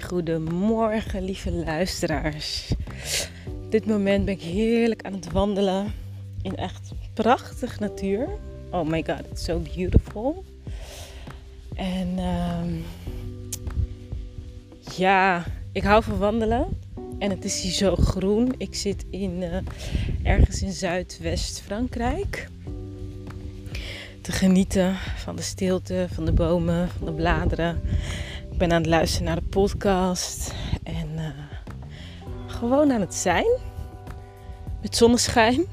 goedemorgen lieve luisteraars. Op dit moment ben ik heerlijk aan het wandelen in echt prachtig natuur. Oh my god, it's so beautiful. En ehm, ja, ik hou van wandelen. En het is hier zo groen. Ik zit in, uh, ergens in Zuidwest-Frankrijk. Te genieten van de stilte, van de bomen, van de bladeren. Ik ben aan het luisteren naar de podcast. En uh, gewoon aan het zijn. Met zonneschijn.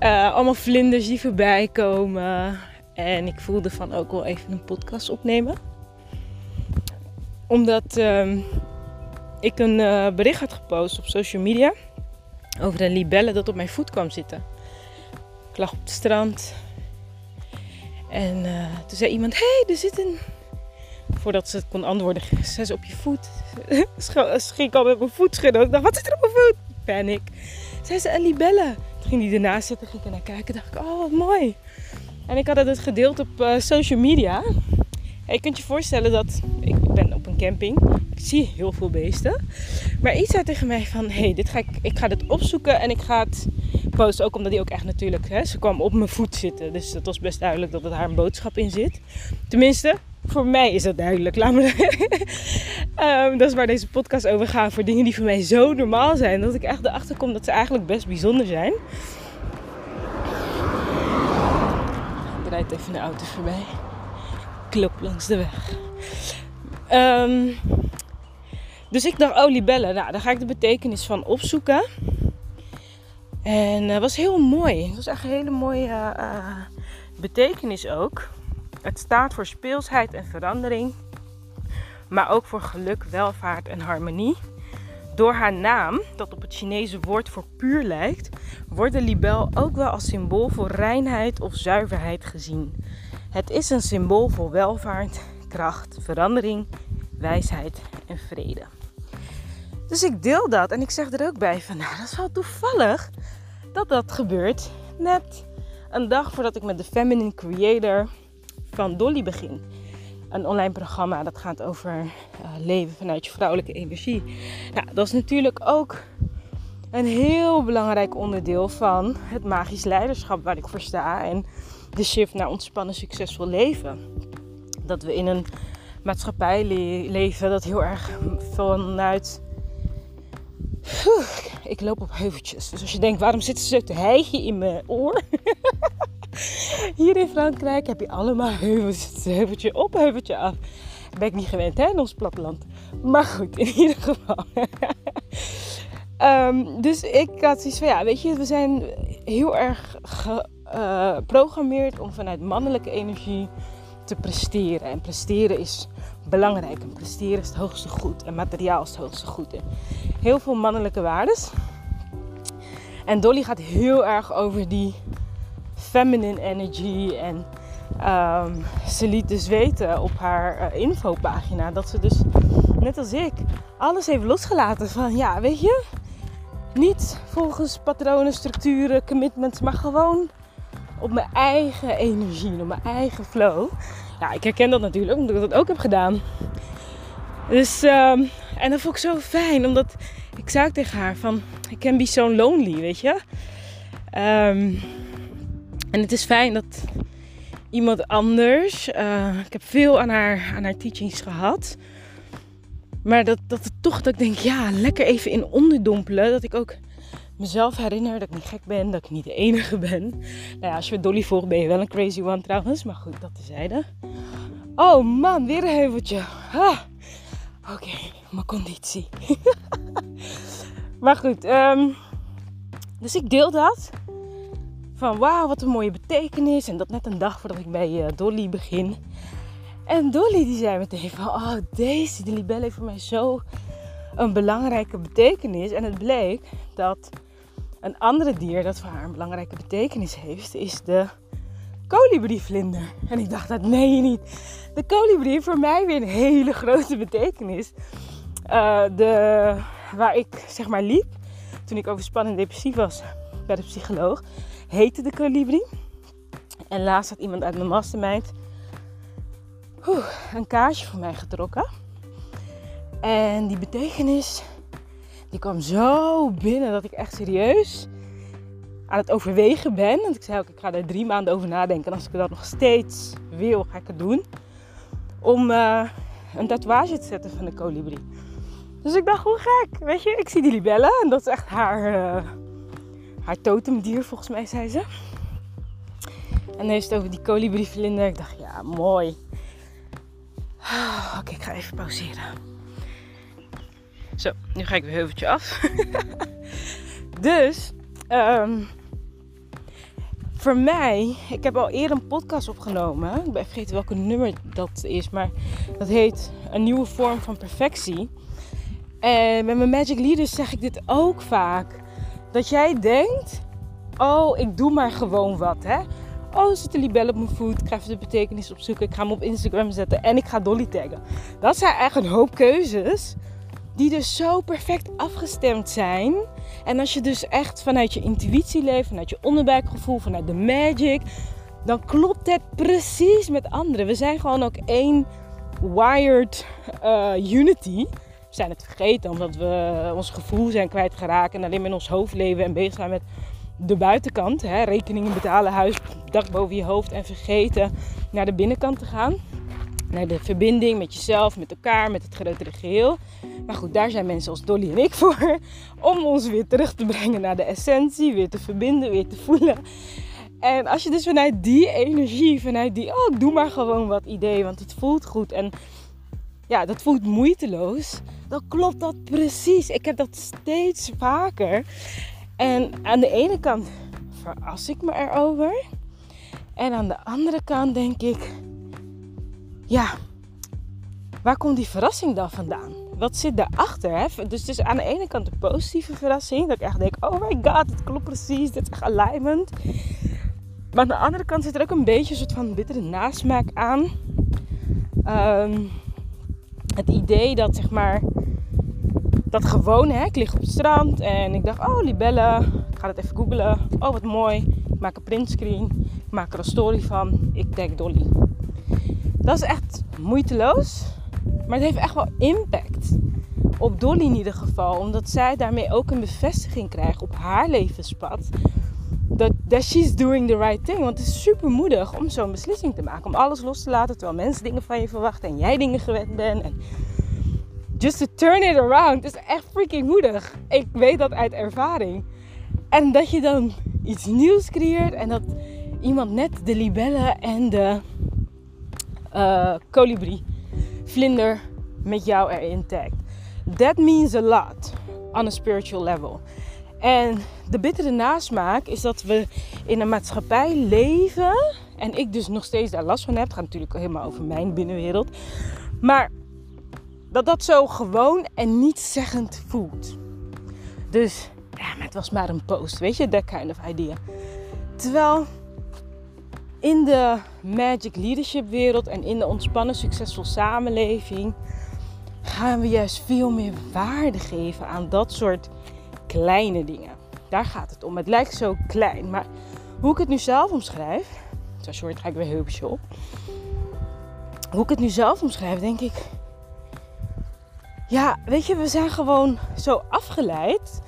uh, allemaal vlinders die voorbij komen. En ik voelde van ook wel even een podcast opnemen. Omdat uh, ik een uh, bericht had gepost op social media. Over een libelle dat op mijn voet kwam zitten. Ik lag op het strand. En toen zei iemand: hey, er zit een voordat ze het kon antwoorden, zei ze op je voet. Schrik ik al met mijn voet schudden. Ik dacht, wat zit er op mijn voet? Panic. Zei ze, een libelle. Toen ging die ernaast zitten, ging ik naar kijken. dacht ik, oh, wat mooi. En ik had het gedeeld op uh, social media. En je kunt je voorstellen dat, ik ben op een camping. Ik zie heel veel beesten. Maar iets zei tegen mij van, hey, dit ga ik, ik ga dit opzoeken en ik ga het posten. Ook omdat die ook echt natuurlijk, hè, ze kwam op mijn voet zitten. Dus het was best duidelijk dat het haar een boodschap in zit. Tenminste, voor mij is dat duidelijk. Laat me um, dat is waar deze podcast over gaat. Voor dingen die voor mij zo normaal zijn. Dat ik echt erachter kom dat ze eigenlijk best bijzonder zijn. Er rijdt even een auto voorbij. Klop langs de weg. Um, dus ik dacht, oh libellen. Nou, daar ga ik de betekenis van opzoeken. En dat uh, was heel mooi. Het was echt een hele mooie uh, betekenis ook. Het staat voor speelsheid en verandering, maar ook voor geluk, welvaart en harmonie. Door haar naam, dat op het Chinese woord voor puur lijkt, wordt de libel ook wel als symbool voor reinheid of zuiverheid gezien. Het is een symbool voor welvaart, kracht, verandering, wijsheid en vrede. Dus ik deel dat en ik zeg er ook bij van, nou dat is wel toevallig dat dat gebeurt net een dag voordat ik met de Feminine Creator van Dolly begin. Een online programma dat gaat over uh, leven vanuit je vrouwelijke energie. Nou, dat is natuurlijk ook een heel belangrijk onderdeel van het magisch leiderschap waar ik voor sta. En de shift naar ontspannen, succesvol leven. Dat we in een maatschappij le leven dat heel erg vanuit. ik loop op heuveltjes. Dus als je denkt, waarom zitten ze te hijgen in mijn oor? Hier in Frankrijk heb je allemaal heuvels. Heuveltje op, heuveltje af. Ben ik niet gewend hè, in ons platteland. Maar goed, in ieder geval. um, dus ik had zoiets van, ja, weet je, we zijn heel erg geprogrammeerd om vanuit mannelijke energie te presteren. En presteren is belangrijk. En presteren is het hoogste goed. En materiaal is het hoogste goed. En heel veel mannelijke waardes. En Dolly gaat heel erg over die feminine energy. En um, ze liet dus weten op haar uh, infopagina dat ze dus, net als ik, alles heeft losgelaten. Van ja, weet je, niet volgens patronen, structuren, commitments, maar gewoon op mijn eigen energie, op mijn eigen flow. Ja, ik herken dat natuurlijk, omdat ik dat ook heb gedaan. Dus, um, en dat vond ik zo fijn, omdat ik zei tegen haar van, ik can be so lonely, weet je. Um, en het is fijn dat iemand anders. Uh, ik heb veel aan haar, aan haar teachings gehad. Maar dat, dat toch dat ik denk, ja, lekker even in onderdompelen. Dat ik ook mezelf herinner dat ik niet gek ben, dat ik niet de enige ben. Nou ja, als je Dolly volgt ben je wel een crazy one trouwens. Maar goed, dat tezijde. Oh man, weer een heuveltje. Oké, mijn conditie. maar goed, um, dus ik deel dat van wauw, wat een mooie betekenis. En dat net een dag voordat ik bij uh, Dolly begin. En Dolly die zei meteen van, oh deze, de libelle heeft voor mij zo een belangrijke betekenis. En het bleek dat een andere dier dat voor haar een belangrijke betekenis heeft, is de kolibrievlinder. En ik dacht, dat je niet. De kolibrie voor mij weer een hele grote betekenis. Uh, de, waar ik zeg maar liep toen ik overspannen en depressief was bij de psycholoog heette de kolibrie. En laatst had iemand uit mijn mastermind een kaartje voor mij getrokken. En die betekenis, die kwam zo binnen dat ik echt serieus aan het overwegen ben. Want ik zei ook, ik ga er drie maanden over nadenken. En als ik dat nog steeds wil, ga ik het doen. Om uh, een tatoeage te zetten van de kolibrie. Dus ik dacht, hoe gek, weet je. Ik zie die libellen en dat is echt haar, uh, haar totemdier volgens mij, zei ze. En dan heeft het over die kolibrievlinder. Ik dacht, ja, mooi. Oké, ik ga even pauzeren. Zo, nu ga ik weer heuveltje af. dus, um, voor mij, ik heb al eerder een podcast opgenomen. Ik ben vergeten welke nummer dat is, maar dat heet Een nieuwe vorm van perfectie. En met mijn Magic Leaders zeg ik dit ook vaak. Dat jij denkt, oh, ik doe maar gewoon wat, hè. Oh, zit een libel op mijn voet. Ik ga even de betekenis opzoeken. Ik ga hem op Instagram zetten en ik ga Dolly taggen. Dat zijn echt een hoop keuzes die dus zo perfect afgestemd zijn. En als je dus echt vanuit je intuïtie leeft, vanuit je onderbuikgevoel, vanuit de magic, dan klopt het precies met anderen. We zijn gewoon ook één wired uh, unity. Zijn het vergeten omdat we ons gevoel zijn kwijtgeraakt en alleen maar in ons hoofd leven en bezig zijn met de buitenkant. Hè? Rekeningen betalen, huis, dak boven je hoofd en vergeten naar de binnenkant te gaan naar de verbinding met jezelf, met elkaar, met het grotere geheel. Maar goed, daar zijn mensen als Dolly en ik voor. Om ons weer terug te brengen naar de essentie, weer te verbinden, weer te voelen. En als je dus vanuit die energie, vanuit die, oh, doe maar gewoon wat idee, want het voelt goed en ja, dat voelt moeiteloos, dan klopt dat precies. Ik heb dat steeds vaker. En aan de ene kant veras ik me erover. En aan de andere kant denk ik, ja, waar komt die verrassing dan vandaan? Wat zit daarachter? Hè? Dus het is aan de ene kant een positieve verrassing. Dat ik echt denk, oh my god, het klopt precies. Dit is echt alignment. Maar aan de andere kant zit er ook een beetje een soort van bittere nasmaak aan. Ehm, het idee dat zeg maar dat gewoon, hè, ik lig op het strand en ik dacht, oh libellen, ik ga het even googlen. Oh wat mooi, ik maak een printscreen, ik maak er een story van, ik denk Dolly. Dat is echt moeiteloos. Maar het heeft echt wel impact. Op Dolly in ieder geval. Omdat zij daarmee ook een bevestiging krijgt op haar levenspad. That she's doing the right thing. Want het is super moedig om zo'n beslissing te maken. Om alles los te laten terwijl mensen dingen van je verwachten. En jij dingen gewend bent. En just to turn it around. is echt freaking moedig. Ik weet dat uit ervaring. En dat je dan iets nieuws creëert. En dat iemand net de libellen en de uh, kolibrie, vlinder met jou erin tagt. That means a lot on a spiritual level. En de bittere nasmaak is dat we in een maatschappij leven. En ik dus nog steeds daar last van heb. Het gaat natuurlijk helemaal over mijn binnenwereld. Maar dat dat zo gewoon en niet zeggend voelt. Dus ja, het was maar een post. Weet je, that kind of idea. Terwijl in de magic leadership wereld en in de ontspannen succesvol samenleving gaan we juist veel meer waarde geven aan dat soort kleine dingen. Daar gaat het om. Het lijkt zo klein, maar hoe ik het nu zelf omschrijf, short ga ik weer heupje op. Hoe ik het nu zelf omschrijf, denk ik, ja, weet je, we zijn gewoon zo afgeleid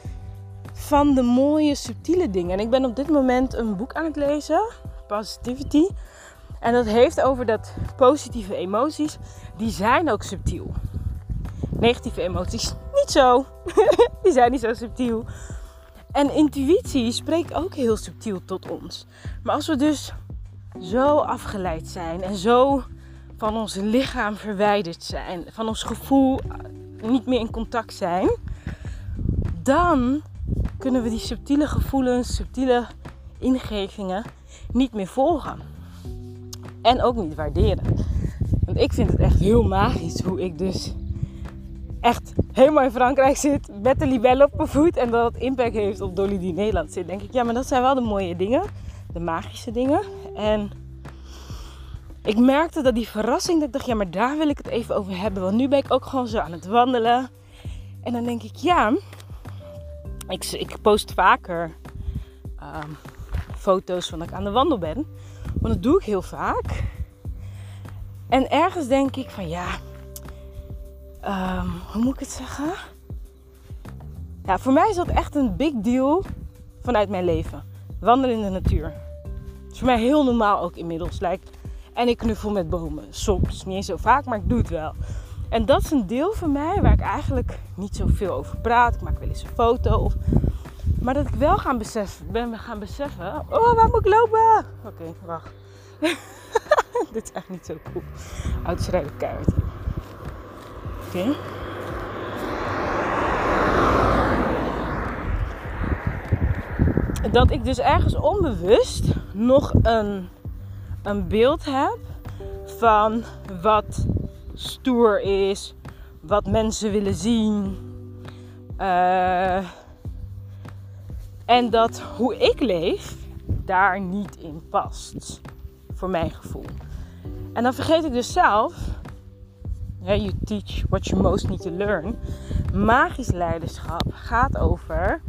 van de mooie subtiele dingen. En ik ben op dit moment een boek aan het lezen positivity. En dat heeft over dat positieve emoties, die zijn ook subtiel. Negatieve emoties zo. die zijn niet zo subtiel. En intuïtie spreekt ook heel subtiel tot ons. Maar als we dus zo afgeleid zijn en zo van ons lichaam verwijderd zijn, van ons gevoel niet meer in contact zijn, dan kunnen we die subtiele gevoelens, subtiele ingevingen niet meer volgen. En ook niet waarderen. Want ik vind het echt heel magisch hoe ik dus echt helemaal in Frankrijk zit met de libelle op mijn voet en dat het impact heeft op Dolly die in Nederland zit. Denk ik, ja, maar dat zijn wel de mooie dingen, de magische dingen. En ik merkte dat die verrassing, dat ik dacht, ja, maar daar wil ik het even over hebben. Want nu ben ik ook gewoon zo aan het wandelen. En dan denk ik, ja, ik, ik post vaker ehm, foto's van dat ik aan de wandel ben. Want dat doe ik heel vaak. En ergens denk ik van ja, ehm, hoe moet ik het zeggen? Ja, voor mij is dat echt een big deal vanuit mijn leven. Wandelen in de natuur. Het is voor mij heel normaal ook inmiddels. Like, en ik knuffel met bomen. Soms, niet zo vaak, maar ik doe het wel. En dat is een deel van mij waar ik eigenlijk niet zoveel over praat. Ik maak wel eens een foto. Of... Maar dat ik wel gaan beseffen, ben gaan beseffen. Oh, waar moet ik lopen? Oké, wacht. Dit is echt niet zo cool. Auto's rijden keihard Dat ik dus ergens onbewust nog een, een beeld heb van wat stoer is, wat mensen willen zien. Uh, en dat hoe ik leef daar niet in past. Voor mijn gevoel. En dan vergeet ik dus zelf. You teach what you most need to learn. Magisch leiderschap gaat over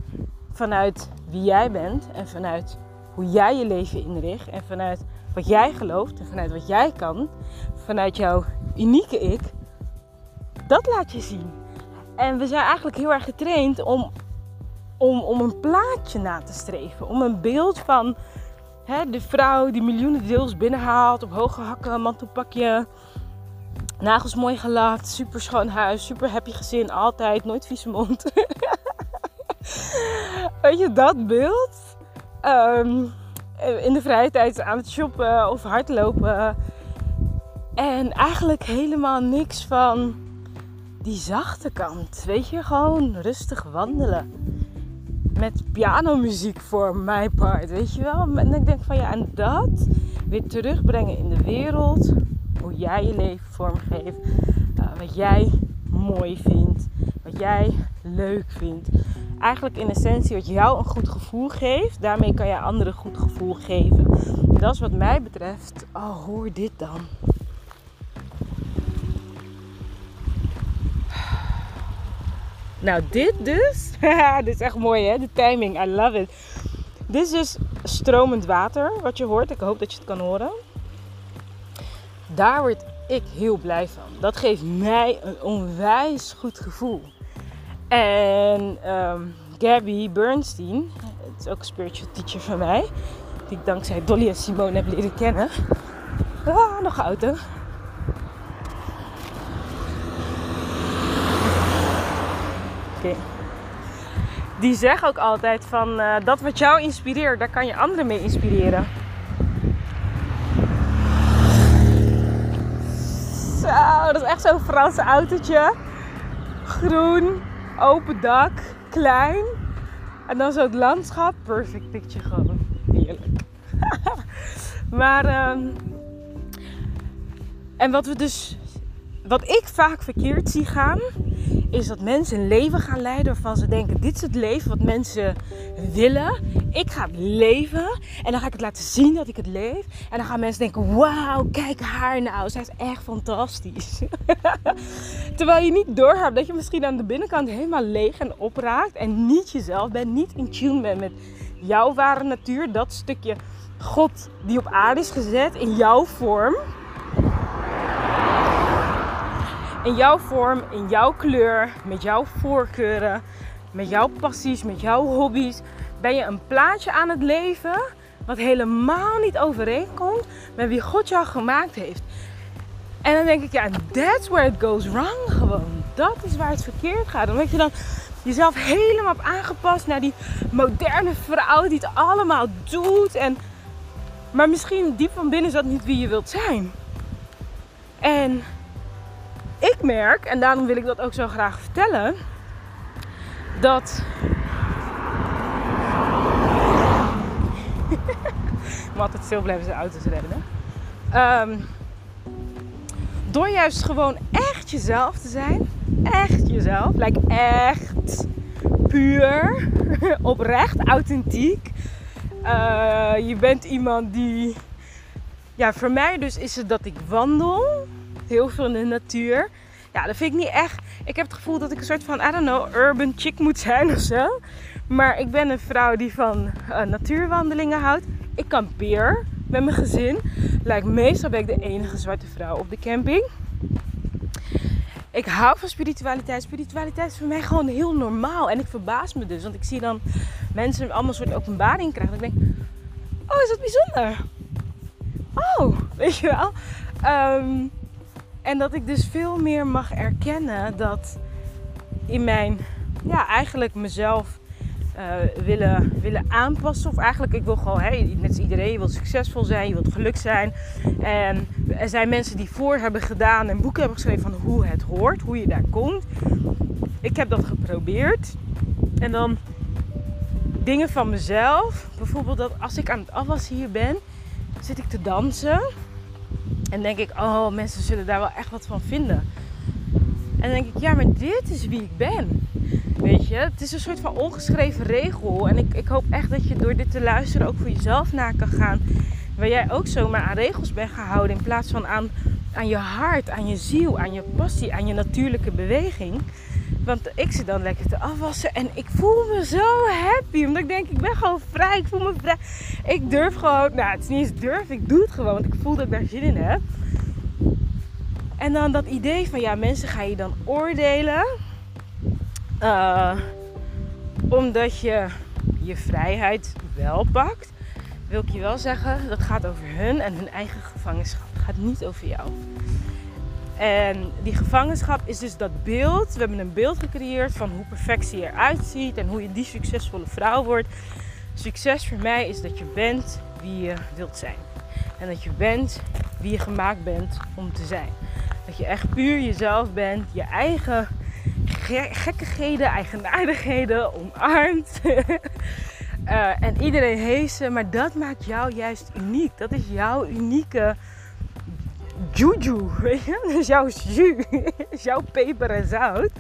vanuit wie jij bent en vanuit hoe jij je leven inricht en vanuit wat jij gelooft en vanuit wat jij kan, vanuit jouw unieke ik, dat laat je zien. En we zijn eigenlijk heel erg getraind om, om, om een plaatje na te streven, om een beeld van hè, de vrouw die miljoenen deels binnenhaalt op hoge hakken, mantelpakje, nagels mooi gelakt, super schoon huis, super happy gezin, altijd, nooit vieze mond. Weet je, dat beeld. Ehm, in de vrije tijd aan het shoppen of hardlopen. En eigenlijk helemaal niks van die zachte kant. Weet je, gewoon rustig wandelen. Met pianomuziek voor mijn part, weet je wel. En ik denk van ja, en dat weer terugbrengen in de wereld. Hoe jij je leven vormgeeft. Uh, wat jij mooi vindt. Wat jij leuk vindt eigenlijk in essentie wat jou een goed gevoel geeft. Daarmee kan je anderen een goed gevoel geven. Dat is wat mij betreft. Oh, hoor dit dan. Nou, dit dus. dit is echt mooi hè, de timing. I love it. Dit is dus stromend water wat je hoort. Ik hoop dat je het kan horen. Daar word ik heel blij van. Dat geeft mij een onwijs goed gevoel. En um, Gabby Bernstein, het is ook een spiritual teacher van mij, die ik dankzij Dolly en Simone heb leren kennen. Ah, nog auto. Oké. Die zeggen ook altijd van uh, dat wat jou inspireert, daar kan je anderen mee inspireren. Zo, dat is echt zo'n Franse autootje. Groen, open dak, klein. En dan zo het landschap. Perfect picture gewoon. Heerlijk. maar, um, en wat we dus, wat ik vaak verkeerd zie gaan, is dat mensen een leven gaan leiden waarvan ze denken: dit is het leven wat mensen willen. Ik ga het leven en dan ga ik het laten zien dat ik het leef. En dan gaan mensen denken: wauw, kijk haar nou, zij is echt fantastisch. Terwijl je niet doorhebt dat je misschien aan de binnenkant helemaal leeg en opraakt en niet jezelf bent, niet in tune bent met jouw ware natuur, dat stukje God die op aarde is gezet in jouw vorm in jouw vorm, in jouw kleur, met jouw voorkeuren, met jouw passies, met jouw hobby's, ben je een plaatje aan het leven wat helemaal niet overeenkomt met wie God jou gemaakt heeft. En dan denk ik, ja, that's where it goes wrong gewoon. Dat is waar het verkeerd gaat. Omdat je dan jezelf helemaal hebt aangepast naar die moderne vrouw die het allemaal doet. En, maar misschien diep van binnen is dat niet wie je wilt zijn. En ik merk, en daarom wil ik dat ook zo graag vertellen, dat. ik moet altijd stil blijven zijn auto's redden. Um, door juist gewoon echt jezelf te zijn. Echt jezelf. Like echt puur. Oprecht, authentiek. Uh, je bent iemand die. Ja, voor mij dus is het dat ik wandel heel veel in de natuur. Ja, dat vind ik niet echt. Ik heb het gevoel dat ik een soort van, I don't know, urban chick moet zijn of zo. Maar ik ben een vrouw die van uh, natuurwandelingen houdt. Ik kampeer met mijn gezin. Lijkt meestal ben ik de enige zwarte vrouw op de camping. Ik hou van spiritualiteit. Spiritualiteit is voor mij gewoon heel normaal. En ik verbaas me dus. Want ik zie dan mensen allemaal soort openbaring krijgen. Dat ik denk, oh is dat bijzonder? Oh, weet je wel? Ehm, en dat ik dus veel meer mag erkennen dat in mijn, ja, eigenlijk mezelf uh, willen, willen aanpassen. Of eigenlijk, ik wil gewoon, hey, net als iedereen, je wilt succesvol zijn, je wilt geluk zijn. En er zijn mensen die voor hebben gedaan en boeken hebben geschreven van hoe het hoort, hoe je daar komt. Ik heb dat geprobeerd. En dan dingen van mezelf. Bijvoorbeeld dat als ik aan het afwassen hier ben, zit ik te dansen. En denk ik, oh, mensen zullen daar wel echt wat van vinden. En denk ik, ja, maar dit is wie ik ben. Weet je, het is een soort van ongeschreven regel. En ik, ik hoop echt dat je door dit te luisteren ook voor jezelf na kan gaan. Waar jij ook zomaar aan regels bent gehouden. In plaats van aan, aan je hart, aan je ziel, aan je passie, aan je natuurlijke beweging. Want ik zit dan lekker te afwassen en ik voel me zo happy. Omdat ik denk, ik ben gewoon vrij. Ik voel me vrij. Ik durf gewoon, nou het is niet eens durf, ik doe het gewoon. Want ik voel dat ik daar zin in heb. En dan dat idee van, ja mensen gaan je dan oordelen. Uh, omdat je je vrijheid wel pakt. Wil ik je wel zeggen, dat gaat over hun en hun eigen gevangenschap. Het gaat niet over jou. En die gevangenschap is dus dat beeld. We hebben een beeld gecreëerd van hoe perfectie eruit ziet en hoe je die succesvolle vrouw wordt. Succes voor mij is dat je bent wie je wilt zijn. En dat je bent wie je gemaakt bent om te zijn. Dat je echt puur jezelf bent, je eigen gekkigheden, eigenaardigheden omarmt. uh, en iedereen heeft ze, maar dat maakt jou juist uniek. Dat is jouw unieke juju, weet? Dat is jouw jus, is jouw peper en zout.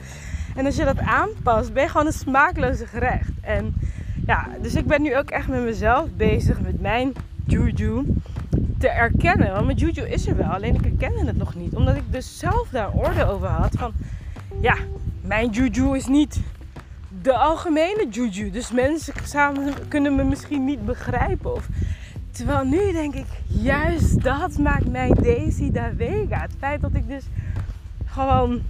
En als je dat aanpast, ben je gewoon een smaakloze gerecht. En ja, dus ik ben nu ook echt met mezelf bezig, met mijn juju te erkennen. Want mijn juju is er wel, alleen ik herkende het nog niet. Omdat ik dus zelf daar orde over had van... Ja, mijn juju is niet de algemene juju. Dus mensen samen kunnen me misschien niet begrijpen. Of, terwijl nu denk ik, juist dat maakt mij Daisy da Vega. Het feit dat ik dus gewoon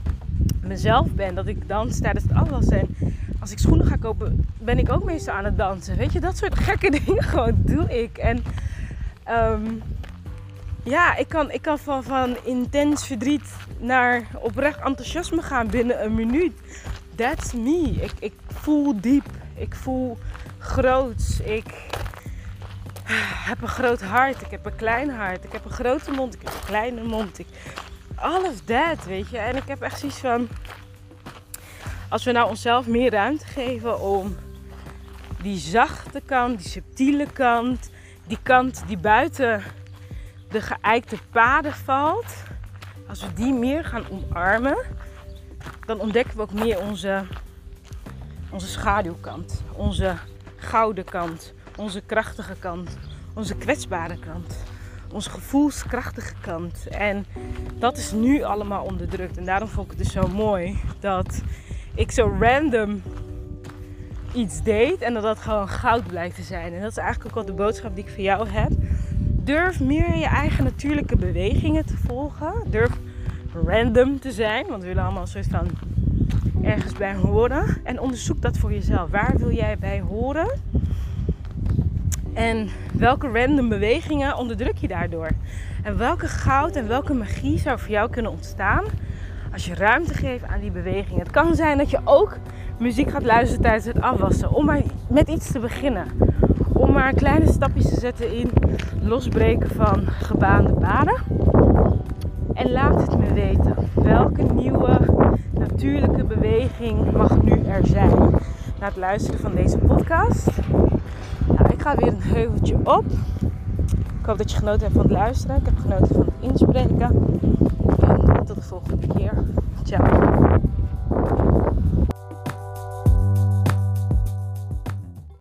mezelf ben. Dat ik dans tijdens het afwassen. En als ik schoenen ga kopen, ben ik ook meestal aan het dansen. Weet je, dat soort gekke dingen gewoon doe ik. En um, ja, ik kan, ik kan van, van intens verdriet naar oprecht enthousiasme gaan binnen een minuut. That's me. Ik, ik voel diep. Ik voel groots. Ik heb een groot hart. Ik heb een klein hart. Ik heb een grote mond. Ik heb een kleine mond. Ik, that, weet je. En ik heb echt zoiets van... Als we nou onszelf meer ruimte geven om die zachte kant, die subtiele kant... Die kant die buiten de geëikte paden valt, als we die meer gaan omarmen, dan ontdekken we ook meer onze, onze schaduwkant, onze gouden kant, onze krachtige kant, onze kwetsbare kant, onze gevoelskrachtige kant. En dat is nu allemaal onderdrukt. En daarom vond ik het dus zo mooi dat ik zo random iets deed en dat dat gewoon goud blijft te zijn. En dat is eigenlijk ook wel de boodschap die ik voor jou heb durf meer je eigen natuurlijke bewegingen te volgen. Durf random te zijn, want we willen allemaal een soort van ergens bij horen. En onderzoek dat voor jezelf. Waar wil jij bij horen? En welke random bewegingen onderdruk je daardoor? En welke goud en welke magie zou voor jou kunnen ontstaan als je ruimte geeft aan die bewegingen? Het kan zijn dat je ook muziek gaat luisteren tijdens het afwassen om maar met iets te beginnen om maar kleine stapjes te zetten in losbreken van gebaande paden. En laat het me weten. Welke nieuwe natuurlijke beweging mag nu er zijn? Na het luisteren van deze podcast. Ga weer een heuveltje op. Ik hoop dat je genoten hebt van het luisteren. Ik heb genoten van het inspreken. En tot de volgende keer. Ciao.